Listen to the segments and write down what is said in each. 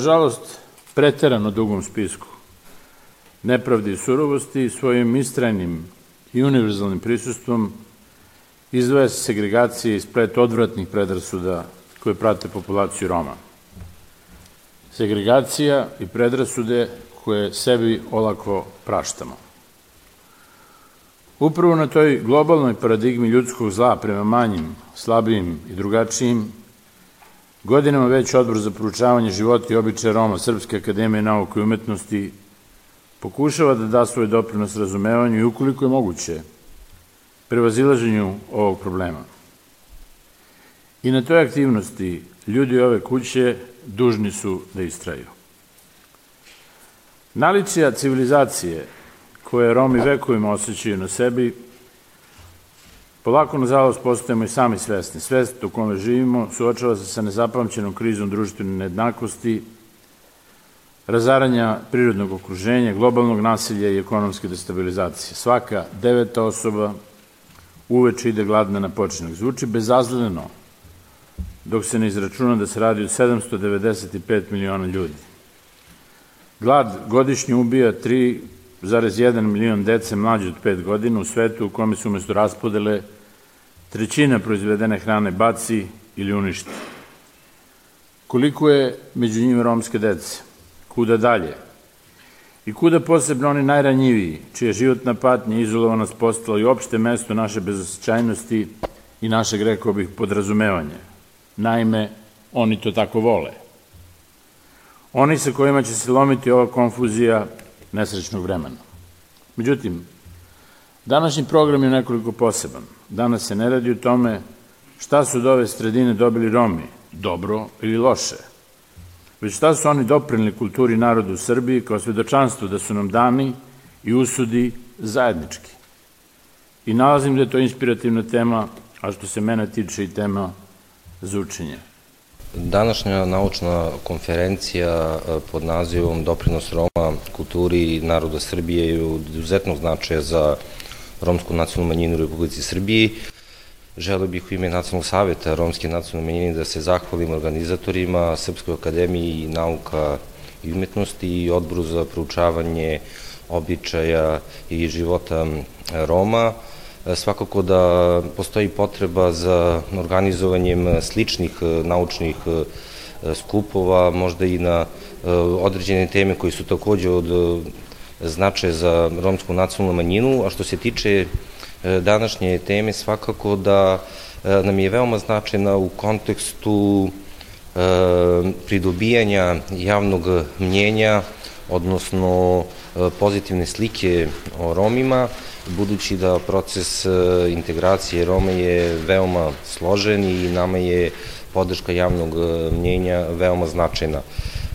na nažalost preterano dugom spisku nepravdi i surovosti svojim istrajnim i univerzalnim prisustvom izdvaja se segregacije i splet odvratnih predrasuda koje prate populaciju Roma. Segregacija i predrasude koje sebi olako praštamo. Upravo na toj globalnoj paradigmi ljudskog zla prema manjim, slabijim i drugačijim, godinama već odbor za proučavanje života i običaja Roma Srpske akademije nauke i umetnosti pokušava da da svoj doprinos razumevanju i ukoliko je moguće prevazilaženju ovog problema. I na toj aktivnosti ljudi ove kuće dužni su da istraju. Nalicija civilizacije koje Romi vekovima osjećaju na sebi, polako, nažalost, postajemo i sami svesni. Svest u kome živimo suočava se sa nezapamćenom krizom društvene nejednakosti, razaranja prirodnog okruženja, globalnog nasilja i ekonomske destabilizacije. Svaka deveta osoba uveče ide gladna na počinak. Zvuči bezazleno dok se ne izračuna da se radi o 795 miliona ljudi. Glad godišnje ubija 3,1 milion dece mlađe od 5 godina u svetu u kome se umesto raspodele trećina proizvedene hrane baci ili uništi. Koliko je među njima romske dece? Kuda dalje? I kuda posebno oni najranjiviji, čija životna patnja i izolovanost postala i opšte mesto naše bezosećajnosti i našeg, rekao bih, podrazumevanja. Naime, oni to tako vole. Oni sa kojima će se lomiti ova konfuzija nesrećnog vremena. Međutim, današnji program je nekoliko poseban. Danas se ne radi o tome šta su od ove sredine dobili Romi, dobro ili loše, već šta su oni doprinili kulturi narodu u Srbiji kao svedočanstvo da su nam dani i usudi zajednički. I nalazim da je to inspirativna tema, a što se mene tiče i tema za učenje. Današnja naučna konferencija e, pod nazivom Doprinos Roma kulturi i naroda Srbije je od izuzetnog značaja za romsku nacionalnu manjinu u Republici Srbiji. Želeo bih u ime Nacionalnog saveta Romske nacionalne manjine da se zahvalim organizatorima Srpskoj akademiji nauka i umetnosti i odboru za proučavanje običaja i života Roma. Svakako da postoji potreba za organizovanjem sličnih naučnih skupova, možda i na određene teme koji su takođe od značaja za romsku nacionalnu manjinu, a što se tiče E, današnje teme svakako da e, nam je veoma značajna u kontekstu e, pridobijanja javnog mnjenja, odnosno pozitivne slike o Romima, budući da proces integracije Roma je veoma složen i nama je podrška javnog mnjenja veoma značajna.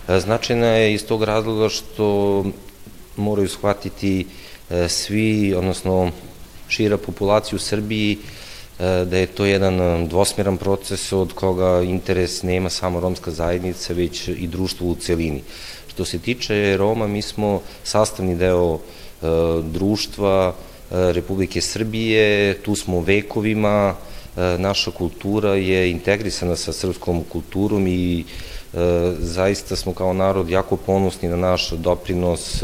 Značajna je iz tog razloga što moraju shvatiti svi, odnosno šira populacija u Srbiji, e, da je to jedan e, dvosmeran proces od koga interes nema samo romska zajednica, već i društvo u celini. Što se tiče Roma, mi smo sastavni deo e, društva Republike Srbije, tu smo vekovima, naša kultura je integrisana sa srpskom kulturom i zaista smo kao narod jako ponosni na naš doprinos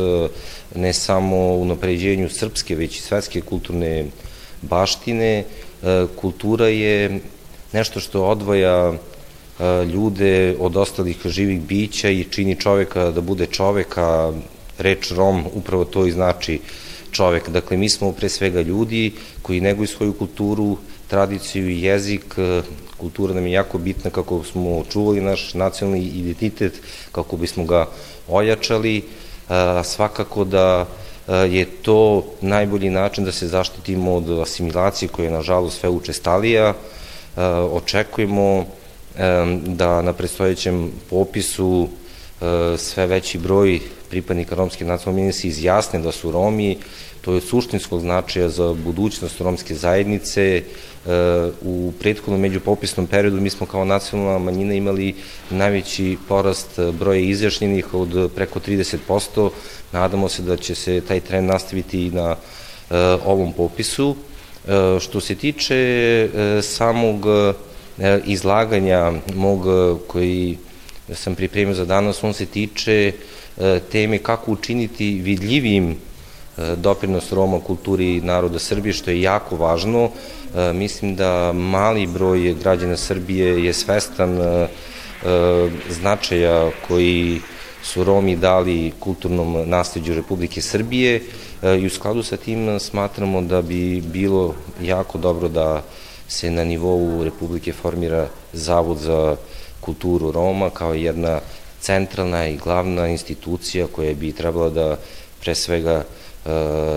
ne samo u napređenju srpske, već i svetske kulturne baštine. Kultura je nešto što odvoja ljude od ostalih živih bića i čini čoveka da bude čoveka, reč Rom upravo to i znači čovek. Dakle, mi smo pre svega ljudi koji neguju svoju kulturu, tradiciju i jezik, kultura nam je jako bitna kako smo čuvali naš nacionalni identitet, kako bismo ga ojačali, svakako da je to najbolji način da se zaštitimo od asimilacije koja je nažalost sve učestalija. Očekujemo da na predstojećem popisu sve veći broj pripadnika romske nacionalne manjine se izjasne da su Romi, to je od suštinskog značaja za budućnost romske zajednice. U prethodnom međupopisnom periodu mi smo kao nacionalna manjina imali najveći porast broja izjašnjenih od preko 30%. Nadamo se da će se taj trend nastaviti i na ovom popisu. Što se tiče samog izlaganja mog koji sam pripremio za danas, on se tiče teme kako učiniti vidljivim doprinos Roma kulturi naroda Srbije, što je jako važno. Mislim da mali broj građana Srbije je svestan značaja koji su Romi dali kulturnom nasledđu Republike Srbije i u skladu sa tim smatramo da bi bilo jako dobro da se na nivou Republike formira Zavod za kulturu Roma kao jedna centralna i glavna institucija koja bi trebala da pre svega e,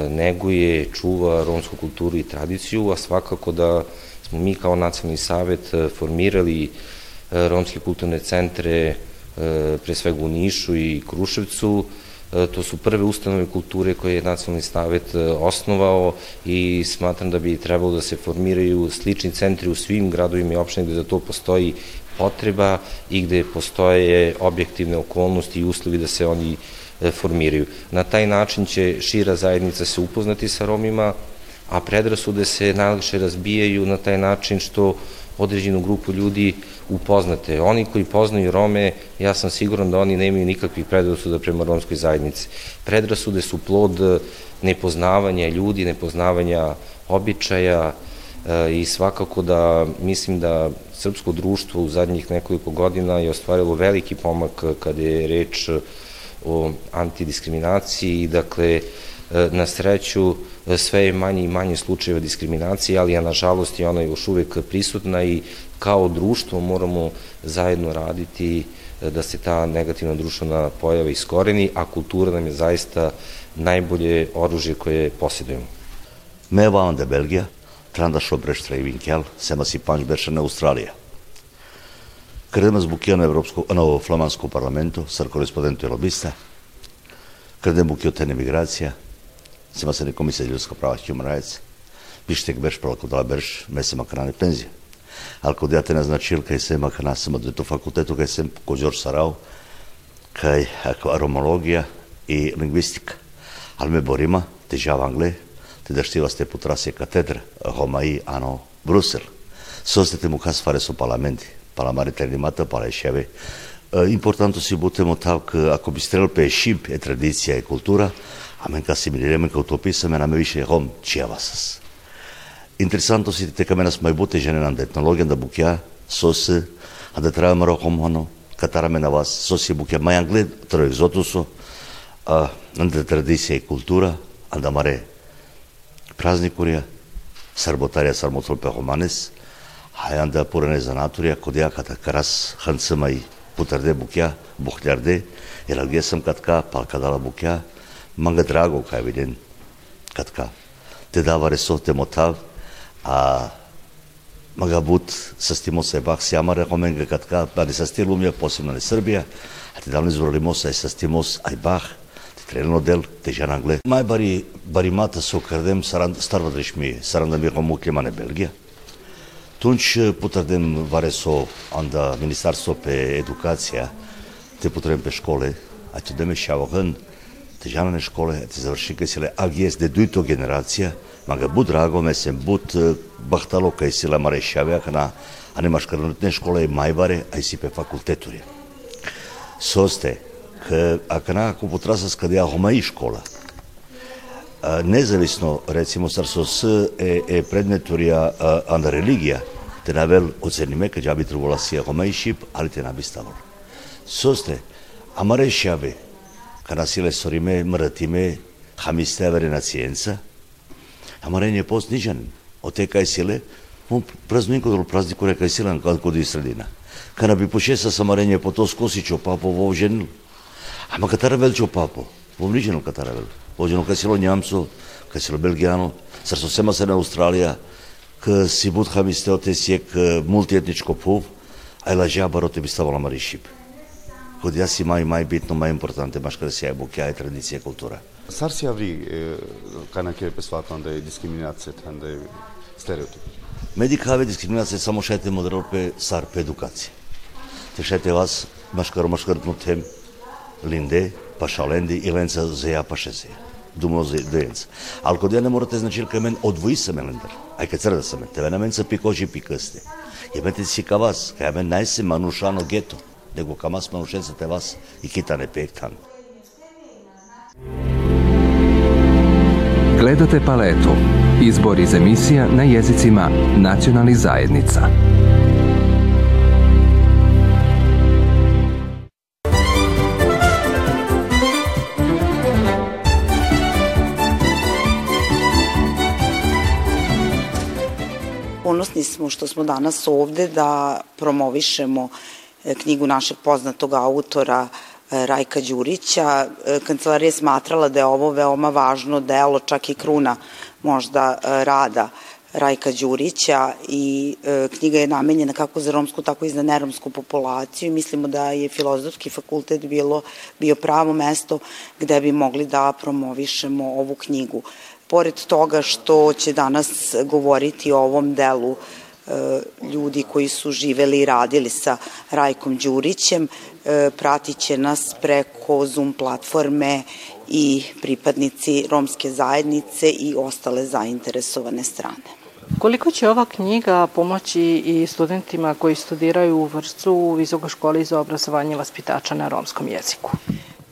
neguje, čuva romsku kulturu i tradiciju, a svakako da smo mi kao nacionalni savet e, formirali e, romske kulturne centre pre svega u Nišu i Kruševcu, to su prve ustanove kulture koje je Nacionalni stavet osnovao i smatram da bi trebalo da se formiraju slični centri u svim gradovima i opštinama gde za to postoji potreba i gde postoje objektivne okolnosti i uslovi da se oni e, formiraju. Na taj način će šira zajednica se upoznati sa Romima, a predrasude se najlakše razbijaju na taj način što određenu grupu ljudi upoznate. Oni koji poznaju Rome, ja sam siguran da oni nemaju nikakvih predrasuda prema romskoj zajednici. Predrasude su plod nepoznavanja ljudi, nepoznavanja običaja, i svakako da mislim da srpsko društvo u zadnjih nekoliko godina je ostvarilo veliki pomak kada je reč o antidiskriminaciji i dakle na sreću sve je manje i manje slučajeva diskriminacije, ali a nažalost je ona još uvek prisutna i kao društvo moramo zajedno raditi da se ta negativna društvena pojava iskoreni, a kultura nam je zaista najbolje oružje koje posjedujemo. Me van de Belgija, Trandashobresh Traivinkel се насипан беше на Australia. Credem zbuchio në Evropsku, në Flamandsku parlamentu, sër korespondentu e lobista, credem bukio të në migracija, se mëse në Komisija Ljudska prava Human Rights, bishte këbesh për lakudala besh me se makarani penzija. Ali kod ja te naznačil, kaj sem makana sem odvetu fakultetu, kaj sem kođor sarao, kaj aromologija i lingvistika. Ali me borima, težava Anglije, Te deștii asta putra se catedră, homai ano Brusel. Sosde te mucas fare so parlament, palamare terlimata, pala eșeve. Importantul si butemo tal că ako bi strel pe eșib e tradiția e cultura, amen ca similireme că utopisă me na me više hom čiavasas. Interesanto si te kamena mai bute žene na tehnologija da bukja sose, a da trebamo rokom ono, катараме на вас, со си буке мајангле, тројзотусо, а, на традиција и култура, а да маре празника е. сарботария сармотол пехоманес, хаянда пурене занатория, кодея ката карас, ханцымай, путарде букя, бухлярде, иралгесам катка, палкадала букя, манга драго кавиден катка. Те дава ресо те мотав, а магабут с тимо се бах сяма рекомен катка, бари с тилумия, посимна Сърбия, а те давни зоролимос, ай с тимос, ай бах, Лено дел тежанангле. Май бари баримата со кардем саран старвадришми сарандами гомукемане Белгия. Тунч е, путардем варе со анда Министерство пе едукация те путрем пе школе, а те деме шавагын тежанане школе те завършиха силе агиес де дуито генерация, мага буд драго месен буд е, бахтало кај сила маре шавяк на ани машкарнутне школе мајбаре, а и си пе факултетури. Состе, ако потраса с къде ахме и школа. Независно, рецимо, сърсос е, е предметорија а, на религија, те навел оцениме каде би требало си ахме и шип, али те наби ставало. Состе, ама решаве, кана силе сориме, мратиме, хамисте авере на циенца, ама рене пост нижан, отекај е силе, му празнуин кодро празник, рекај е силан, кога коди средина. Кана би поше са самарење по то скосичо, па по вовженил. Ама катаравел че папо, помнижено катаравел. Ожено кај нямсо, кај сило белгијано, сар сосема се на Австралија, к си будха ми сте оте си к мултиетничко пув, а ела жабаро те би ставала маришип. Код јас си мај мај битно, мај импортанте, маш каде си ја букја е традиција култура. Сар си аври кај на ке песватан да е дискриминацијата, да е стереотип? Медикаве дискриминација само шете модерол пе сар пе едукација. Те шете вас, машкаро машкарно тем, Линде, Пашаленди и Ленца Зея Пашезе. Думо за Денца. Ал кога не морате значил ка мен одвои са мен лендер. Ай ка црда са мен. Тебе на мен са пикожи пикъсте. И мете си ка вас. Ка мен най манушано гето. Него ка мас манушенцата вас и кита не пектан. Gledate paletu. Izbor iz emisija na jezicima nacionalnih zajednica. Ponosni smo što smo danas ovde da promovišemo e, knjigu našeg poznatog autora e, Rajka Đurića. E, kancelarija je smatrala da je ovo veoma važno delo, čak i kruna možda rada Rajka Đurića i knjiga je namenjena kako za romsku, tako i za neromsku populaciju i mislimo da je filozofski fakultet bilo, bio pravo mesto gde bi mogli da promovišemo ovu knjigu pored toga što će danas govoriti o ovom delu e, ljudi koji su živeli i radili sa Rajkom Đurićem, e, pratit će nas preko Zoom platforme i pripadnici romske zajednice i ostale zainteresovane strane. Koliko će ova knjiga pomoći i studentima koji studiraju u Vršcu u Visokoj školi za obrazovanje vaspitača na romskom jeziku?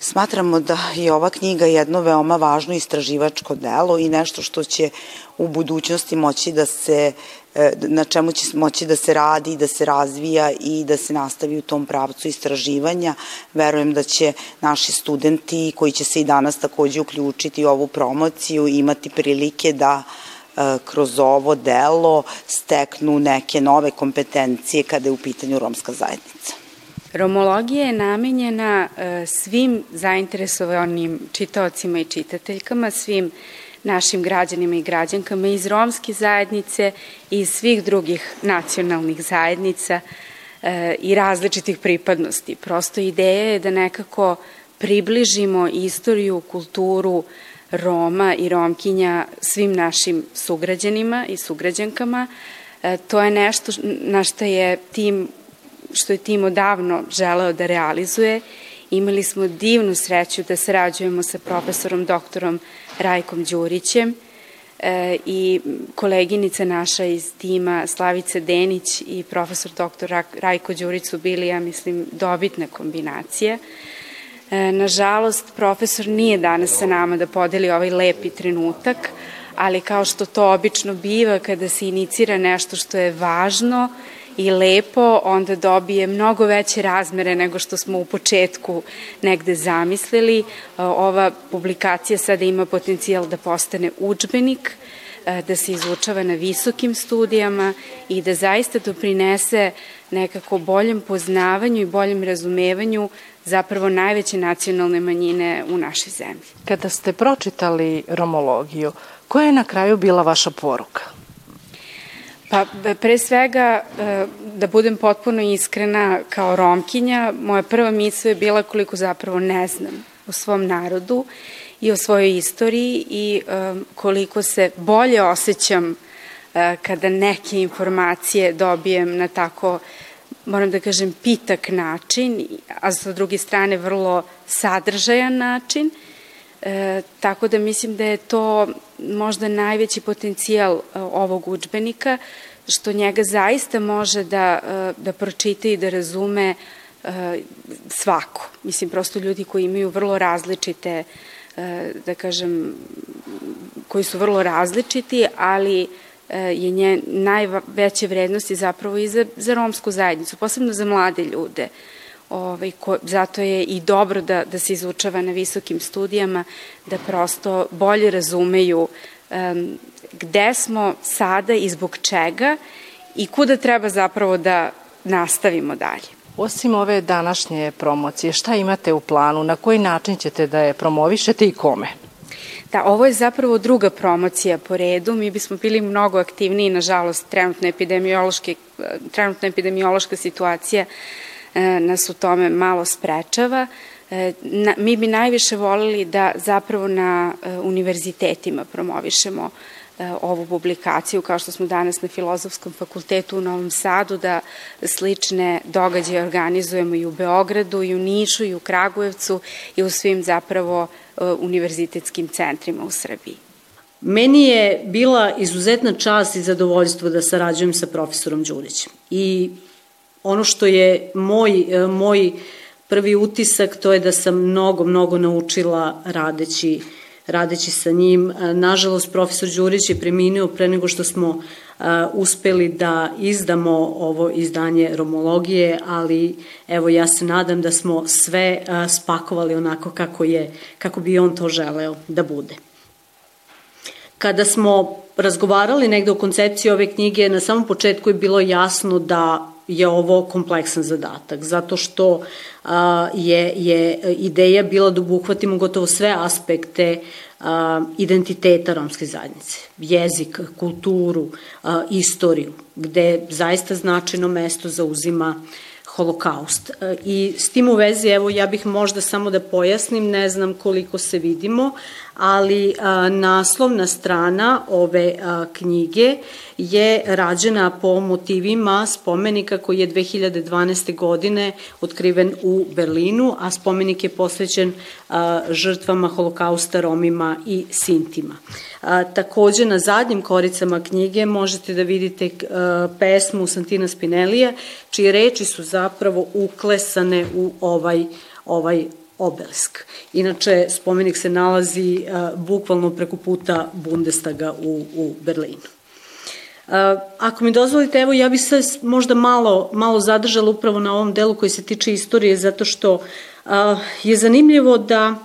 Smatramo da je ova knjiga jedno veoma važno istraživačko delo i nešto što će u budućnosti moći da se e, na čemu će moći da se radi, da se razvija i da se nastavi u tom pravcu istraživanja. Verujem da će naši studenti koji će se i danas takođe uključiti u ovu promociju imati prilike da e, kroz ovo delo steknu neke nove kompetencije kada je u pitanju romska zajednica. Romologija je namenjena e, svim zainteresovanim čitaocima i čitateljkama, svim našim građanima i građankama iz romske zajednice i iz svih drugih nacionalnih zajednica e, i različitih pripadnosti. Prosto ideja je da nekako približimo istoriju, kulturu Roma i Romkinja svim našim sugrađanima i sugrađankama. E, to je nešto na što je tim što je tim odavno želeo da realizuje. Imali smo divnu sreću da sarađujemo sa profesorom doktorom Rajkom Đurićem e, i koleginica naša iz tima Slavica Denić i profesor doktor Rajko Đurić su bili, ja mislim, dobitna kombinacija. E, nažalost, profesor nije danas sa nama da podeli ovaj lepi trenutak, ali kao što to obično biva kada se inicira nešto što je važno, i lepo, onda dobije mnogo veće razmere nego što smo u početku negde zamislili. E, ova publikacija sada ima potencijal da postane učbenik, e, da se izučava na visokim studijama i da zaista doprinese nekako boljem poznavanju i boljem razumevanju zapravo najveće nacionalne manjine u našoj zemlji. Kada ste pročitali romologiju, koja je na kraju bila vaša poruka? Pa pre svega, e, da budem potpuno iskrena kao romkinja, moja prva misla je bila koliko zapravo ne znam o svom narodu i o svojoj istoriji i e, koliko se bolje osjećam e, kada neke informacije dobijem na tako moram da kažem, pitak način, a sa druge strane vrlo sadržajan način. E, tako da mislim da je to možda najveći potencijal e, ovog učbenika, što njega zaista može da, e, da pročita i da razume e, svako. Mislim, prosto ljudi koji imaju vrlo različite, da kažem, koji su vrlo različiti, ali je nje najveće vrednosti zapravo i za, za romsku zajednicu, posebno za mlade ljude. Ovaj, ko, zato je i dobro da, da se izučava na visokim studijama, da prosto bolje razumeju um, gde smo sada i zbog čega i kuda treba zapravo da nastavimo dalje. Osim ove današnje promocije, šta imate u planu, na koji način ćete da je promovišete i kome? Da, ovo je zapravo druga promocija po redu. Mi bismo bili mnogo aktivniji, nažalost, trenutna epidemiološka, trenutna epidemiološka situacija e, nas u tome malo sprečava. E, mi bi najviše volili da zapravo na e, univerzitetima promovišemo e, ovu publikaciju, kao što smo danas na Filozofskom fakultetu u Novom Sadu, da slične događaje organizujemo i u Beogradu, i u Nišu, i u Kragujevcu, i u svim zapravo univerzitetskim centrima u Srbiji. Meni je bila izuzetna čast i zadovoljstvo da sarađujem sa profesorom Đurićem. I ono što je moj, moj prvi utisak, to je da sam mnogo, mnogo naučila radeći radeći sa njim. Nažalost, profesor Đurić je preminuo pre nego što smo uspeli da izdamo ovo izdanje romologije, ali evo ja se nadam da smo sve spakovali onako kako, je, kako bi on to želeo da bude. Kada smo razgovarali negde o koncepciji ove knjige, na samom početku je bilo jasno da je ovo kompleksan zadatak, zato što a, je, je ideja bila da obuhvatimo gotovo sve aspekte a, identiteta romske zajednice, jezik, kulturu, a, istoriju, gde zaista značajno mesto zauzima holokaust. I s tim u vezi, evo, ja bih možda samo da pojasnim, ne znam koliko se vidimo, ali a, naslovna strana ove a, knjige je rađena po motivima spomenika koji je 2012. godine otkriven u Berlinu, a spomenik je posvećen a, žrtvama holokausta Romima i Sintima. A, takođe, na zadnjim koricama knjige možete da vidite a, pesmu Santina Spinelija, čije reči su zapravo uklesane u ovaj, ovaj obelisk. Inače, spomenik se nalazi bukvalno preko puta Bundestaga u, u Berlinu. A, ako mi dozvolite, evo ja bih se možda malo, malo zadržala upravo na ovom delu koji se tiče istorije, zato što je zanimljivo da,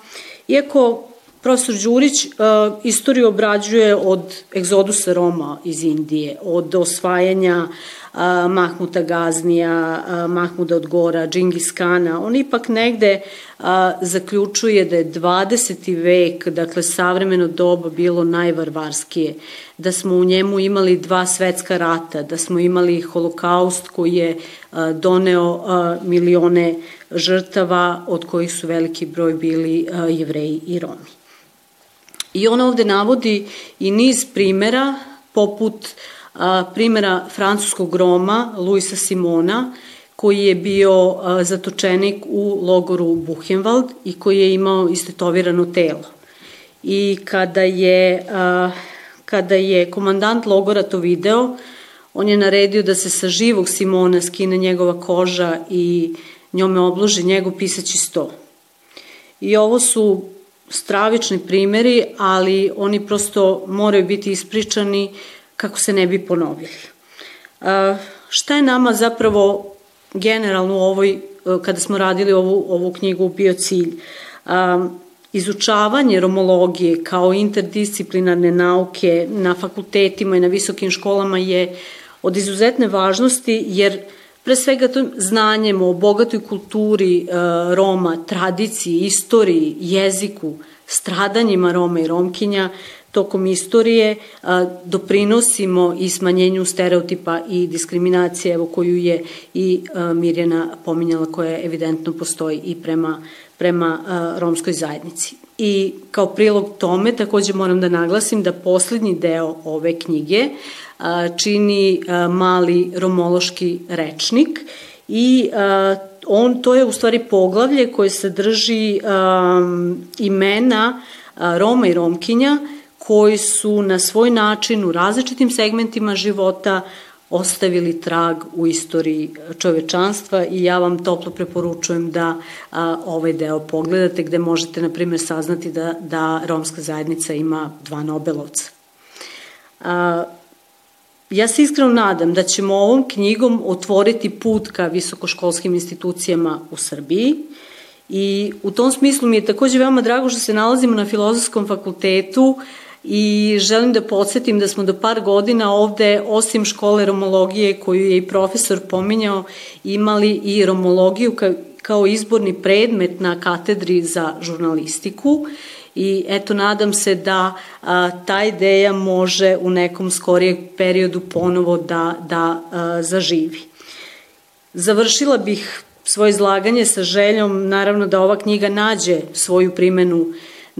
iako profesor Đurić a, istoriju obrađuje od egzodusa Roma iz Indije, od osvajanja Mahmuta Gaznija, Mahmuda od Gora, Džingis Kana, on ipak negde zaključuje da je 20. vek, dakle savremeno doba bilo najvarvarskije, da smo u njemu imali dva svetska rata, da smo imali holokaust koji je doneo milione žrtava, od kojih su veliki broj bili jevreji i romi. I on ovde navodi i niz primera, poput primjera francuskog Roma, Luisa Simona, koji je bio zatočenik u logoru Buchenwald i koji je imao istetovirano telo. I kada je, kada je komandant logora to video, on je naredio da se sa živog Simona skine njegova koža i njome obloži njegov pisaći sto. I ovo su stravični primeri, ali oni prosto moraju biti ispričani kako se ne bi ponovili. Šta je nama zapravo generalno u ovoj, e, kada smo radili ovu, ovu knjigu bio cilj? Izučavanje romologije kao interdisciplinarne nauke na fakultetima i na visokim školama je od izuzetne važnosti jer pre svega to znanjem o bogatoj kulturi e, Roma, tradiciji, istoriji, jeziku, stradanjima Roma i Romkinja tokom istorije doprinosimo i smanjenju stereotipa i diskriminacije evo koju je i Mirjana pominjala koja evidentno postoji i prema, prema romskoj zajednici. I kao prilog tome takođe moram da naglasim da poslednji deo ove knjige čini mali romološki rečnik i on to je u stvari poglavlje koje sadrži um, imena Roma i Romkinja koji su na svoj način u različitim segmentima života ostavili trag u istoriji čovečanstva i ja vam toplo preporučujem da a, ovaj deo pogledate gde možete, na primjer, saznati da, da romska zajednica ima dva Nobelovca. A, ja se iskreno nadam da ćemo ovom knjigom otvoriti put ka visokoškolskim institucijama u Srbiji i u tom smislu mi je takođe veoma drago što se nalazimo na Filozofskom fakultetu i želim da podsjetim da smo do par godina ovde, osim škole romologije koju je i profesor pominjao, imali i romologiju kao izborni predmet na katedri za žurnalistiku i eto nadam se da a, ta ideja može u nekom skorijeg periodu ponovo da, da a, zaživi. Završila bih svoje izlaganje sa željom naravno da ova knjiga nađe svoju primenu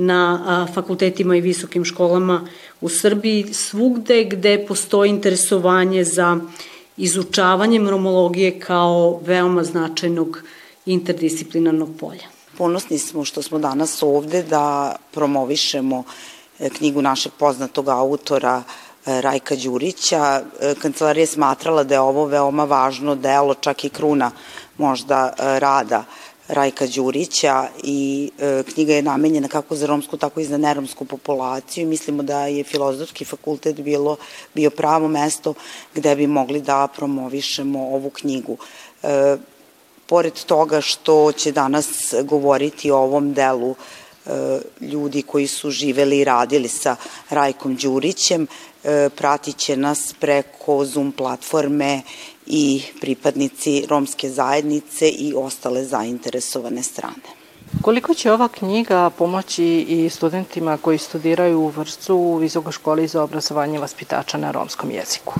na fakultetima i visokim školama u Srbiji, svugde gde postoji interesovanje za izučavanjem romologije kao veoma značajnog interdisciplinarnog polja. Ponosni smo što smo danas ovde da promovišemo e, knjigu našeg poznatog autora Rajka Đurića. Kancelarija je smatrala da je ovo veoma važno delo, čak i kruna možda rada Rajka Đurića i e, knjiga je namenjena kako za romsku, tako i za neromsku populaciju. Mislimo da je filozofski fakultet bilo, bio pravo mesto gde bi mogli da promovišemo ovu knjigu. E, pored toga što će danas govoriti o ovom delu e, ljudi koji su živeli i radili sa Rajkom Đurićem, pratit će nas preko Zoom platforme i pripadnici romske zajednice i ostale zainteresovane strane. Koliko će ova knjiga pomoći i studentima koji studiraju u Vršcu u Visokoj školi za obrazovanje vaspitača na romskom jeziku?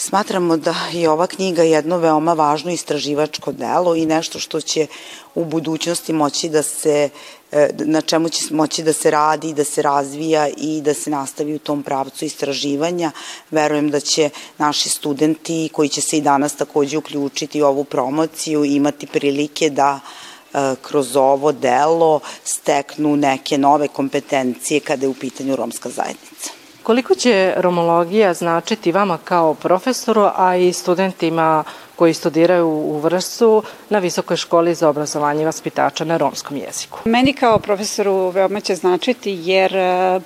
Smatramo da je ova knjiga jedno veoma važno istraživačko delo i nešto što će u budućnosti moći da se e, na čemu će moći da se radi, da se razvija i da se nastavi u tom pravcu istraživanja. Verujem da će naši studenti koji će se i danas takođe uključiti u ovu promociju imati prilike da e, kroz ovo delo steknu neke nove kompetencije kada je u pitanju romska zajednica. Koliko će romologija značiti vama kao profesoru, a i studentima koji studiraju u Vršcu na Visokoj školi za obrazovanje vaspitača na romskom jeziku. Meni kao profesoru veoma će značiti jer e,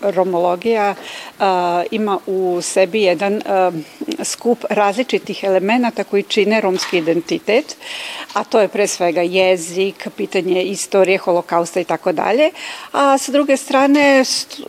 romologija e, ima u sebi jedan e, skup različitih elemenata koji čine romski identitet, a to je pre svega jezik, pitanje istorije, holokausta i tako dalje. A sa druge strane,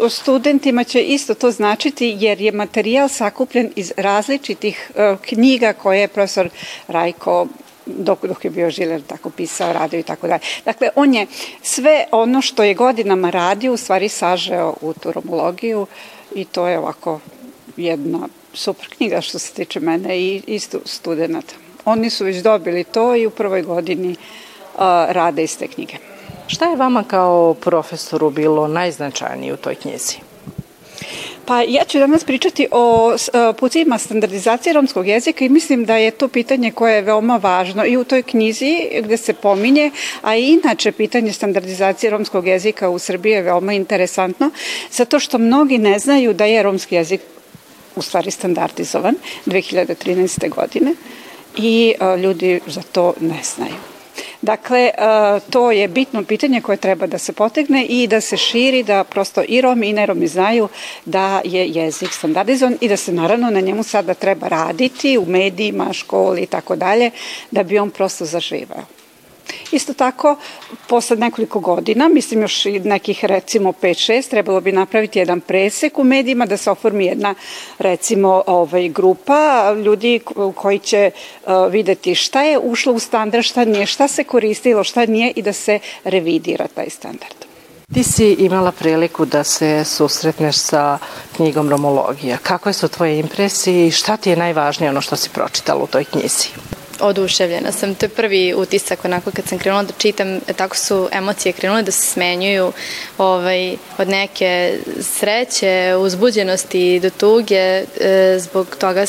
studentima će isto to značiti jer je materijal sakupljen iz različitih knjiga koje je profesor profesor Rajko dok, dok je bio Žiler tako pisao, radio i tako dalje. Dakle, on je sve ono što je godinama radio u stvari sažeo u turomologiju i to je ovako jedna super knjiga što se tiče mene i, i studenta. Oni su već dobili to i u prvoj godini uh, rade iz te knjige. Šta je vama kao profesoru bilo najznačajnije u toj knjizi? Pa ja ću danas pričati o pucima standardizacije romskog jezika i mislim da je to pitanje koje je veoma važno i u toj knjizi gde se pominje, a i inače pitanje standardizacije romskog jezika u Srbiji je veoma interesantno, zato što mnogi ne znaju da je romski jezik u stvari standardizovan 2013. godine i ljudi za to ne znaju. Dakle, e, to je bitno pitanje koje treba da se potegne i da se širi, da prosto i Romi i neromi znaju da je jezik standardizovan i da se naravno na njemu sada treba raditi u medijima, školi i tako dalje, da bi on prosto zaživao. Isto tako, posle nekoliko godina, mislim još nekih recimo 5-6, trebalo bi napraviti jedan presek u medijima da se oformi jedna recimo ovaj, grupa ljudi koji će uh, videti šta je ušlo u standard, šta nije, šta se koristilo, šta nije i da se revidira taj standard. Ti si imala priliku da se susretneš sa knjigom Romologija. Kakve su tvoje impresije i šta ti je najvažnije ono što si pročitala u toj knjizi? Oduševljena sam. To je prvi utisak onako kad sam krenula da čitam, tako su emocije krenule da se smenjuju ovaj, od neke sreće, uzbuđenosti do tuge e, zbog toga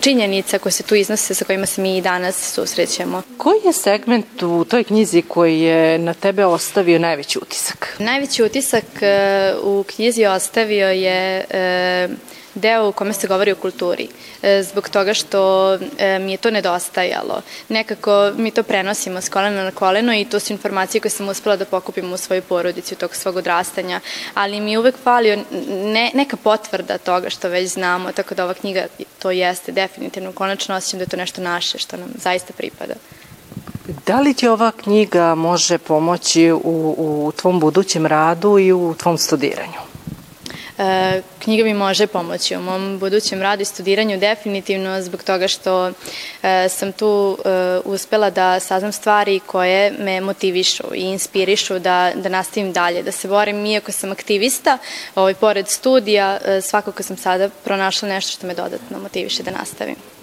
činjenica koje se tu iznose sa kojima se mi i danas susrećemo. Koji je segment u toj knjizi koji je na tebe ostavio najveći utisak? Najveći utisak e, u knjizi ostavio je e, deo u kome se govori o kulturi, e, zbog toga što e, mi je to nedostajalo. Nekako mi to prenosimo s kolena na koleno i to su informacije koje sam uspela da pokupim u svojoj porodici u tog svog odrastanja, ali mi je uvek falio ne, neka potvrda toga što već znamo, tako da ova knjiga to jeste definitivno. Konačno osjećam da je to nešto naše što nam zaista pripada. Da li ti ova knjiga može pomoći u, u tvom budućem radu i u tvom studiranju? E, knjiga mi može pomoći u mom budućem radu i studiranju definitivno zbog toga što e, sam tu e, uspela da saznam stvari koje me motivišu i inspirišu da, da nastavim dalje, da se borim iako sam aktivista, ovaj, pored studija, svakako sam sada pronašla nešto što me dodatno motiviše da nastavim.